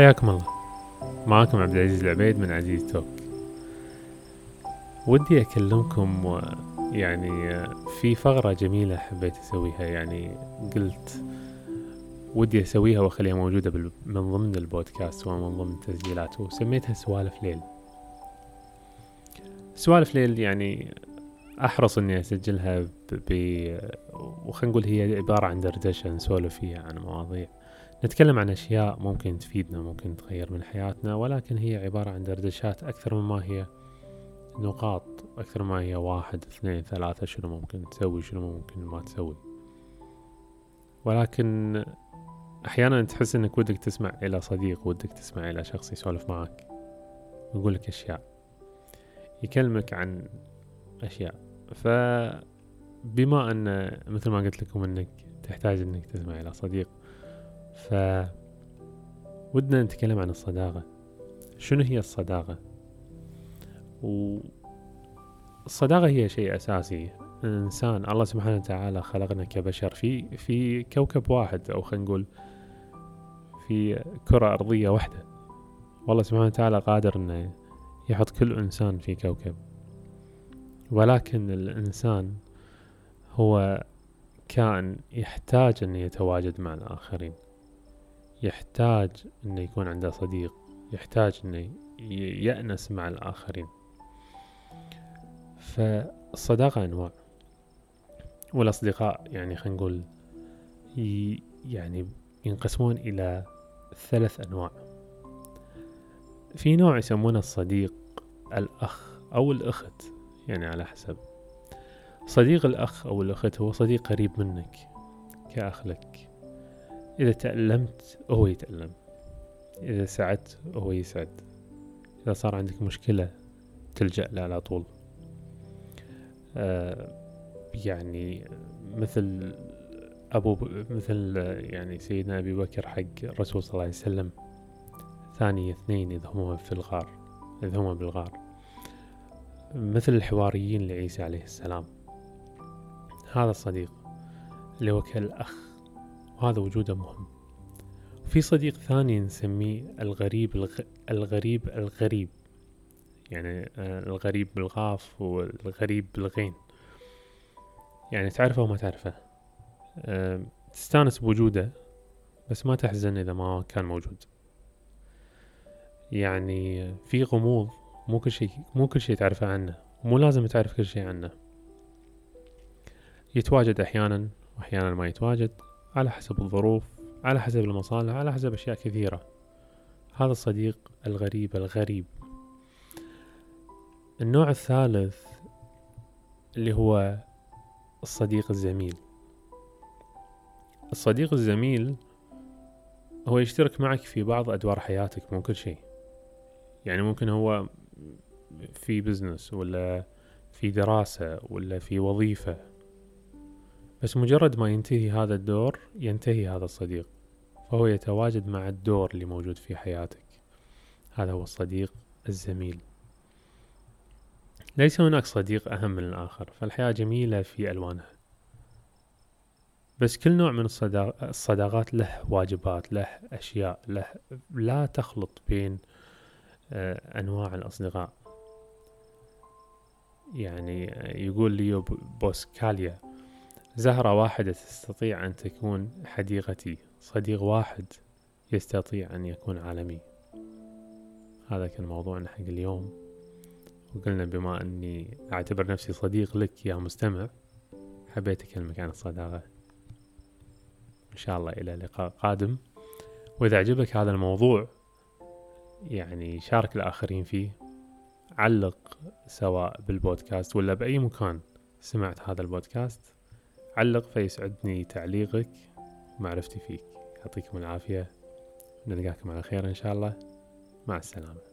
حياكم الله. معاكم عبد العزيز العبيد من عزيز توك. ودي أكلمكم يعني في فقرة جميلة حبيت أسويها. يعني قلت ودي أسويها وأخليها موجودة من ضمن البودكاست ومن ضمن التسجيلات وسميتها سوالف ليل. سوالف ليل يعني أحرص إني أسجلها. ب... وخلينا نقول هي عبارة عن دردشة نسولف فيها عن مواضيع. نتكلم عن أشياء ممكن تفيدنا ممكن تغير من حياتنا ولكن هي عبارة عن دردشات أكثر مما هي نقاط أكثر ما هي واحد اثنين ثلاثة شنو ممكن تسوي شنو ممكن ما تسوي. ولكن أحيانا تحس إنك ودك تسمع إلى صديق ودك تسمع إلى شخص يسولف معك ويقول لك أشياء يكلمك عن أشياء. فبما أن مثل ما قلت لكم إنك تحتاج إنك تسمع إلى صديق ف ودنا نتكلم عن الصداقة. شنو هي الصداقة؟ والصداقة هي شيء أساسي. الإنسان الله سبحانه وتعالى خلقنا كبشر. في في كوكب واحد أو خلينا نقول في كرة أرضية واحدة. والله سبحانه وتعالى قادر إنه يحط كل إنسان في كوكب. ولكن الإنسان هو كائن يحتاج أن يتواجد مع الآخرين. يحتاج أنه يكون عنده صديق يحتاج أنه ي- يأنس مع الآخرين. فالصداقة أنواع. والأصدقاء يعني خلينا نقول يعني ينقسمون إلى ثلاث أنواع. في نوع يسمونه الصديق الأخ أو الأخت يعني على حسب. صديق الأخ أو الأخت هو صديق قريب منك كأخ لك. إذا تألمت هو يتألم. إذا سعدت هو يسعد. إذا صار عندك مشكلة تلجأ له على طول. آه يعني مثل أبو. مثل يعني سيدنا أبي بكر حق الرسول صلى الله عليه وسلم. ثاني اثنين إذ هما في الغار إذ هما بالغار. مثل الحواريين لعيسى عليه السلام. هذا الصديق اللي هو كالأخ وهذا وجوده مهم. في صديق ثاني نسميه الغريب الغ... الغريب الغريب. يعني آه، الغريب بالغاف والغريب بالغين. يعني تعرفه وما تعرفه. آه، تستانس بوجوده بس ما تحزن إذا ما كان موجود. يعني في غموض مو كل شيء مو كل شيء تعرفه عنه. مو لازم تعرف كل شيء عنه. يتواجد أحيانا وأحيانا ما يتواجد. على حسب الظروف على حسب المصالح على حسب أشياء كثيرة. هذا الصديق الغريب الغريب. النوع الثالث اللي هو الصديق الزميل. الصديق الزميل هو يشترك معك في بعض أدوار حياتك مو كل شيء. يعني ممكن هو في بزنس ولا في دراسة ولا في وظيفة. بس مجرد ما ينتهي هذا الدور ينتهي هذا الصديق فهو يتواجد مع الدور اللي موجود في حياتك. هذا هو الصديق الزميل. ليس هناك صديق أهم من الآخر فالحياة جميلة في ألوانها. بس كل نوع من الصدا- الصداقات له واجبات له أشياء له لا تخلط بين آه، أنواع الأصدقاء. يعني آه، يقول ليو بوسكاليا زهرة واحدة تستطيع أن تكون حديقتي. صديق واحد يستطيع أن يكون عالمي. هذا كان موضوعنا حق اليوم. وقلنا بما أني أعتبر نفسي صديق لك يا مستمع حبيت أكلمك عن الصداقة. إن شاء الله إلى لقاء قادم. وإذا عجبك هذا الموضوع يعني شارك الآخرين فيه. علق سواء بالبودكاست ولا بأي مكان سمعت هذا البودكاست. علق فيسعدني تعليقك ومعرفتي فيك. يعطيكم العافية. نلقاكم على خير إن شاء الله. مع السلامة.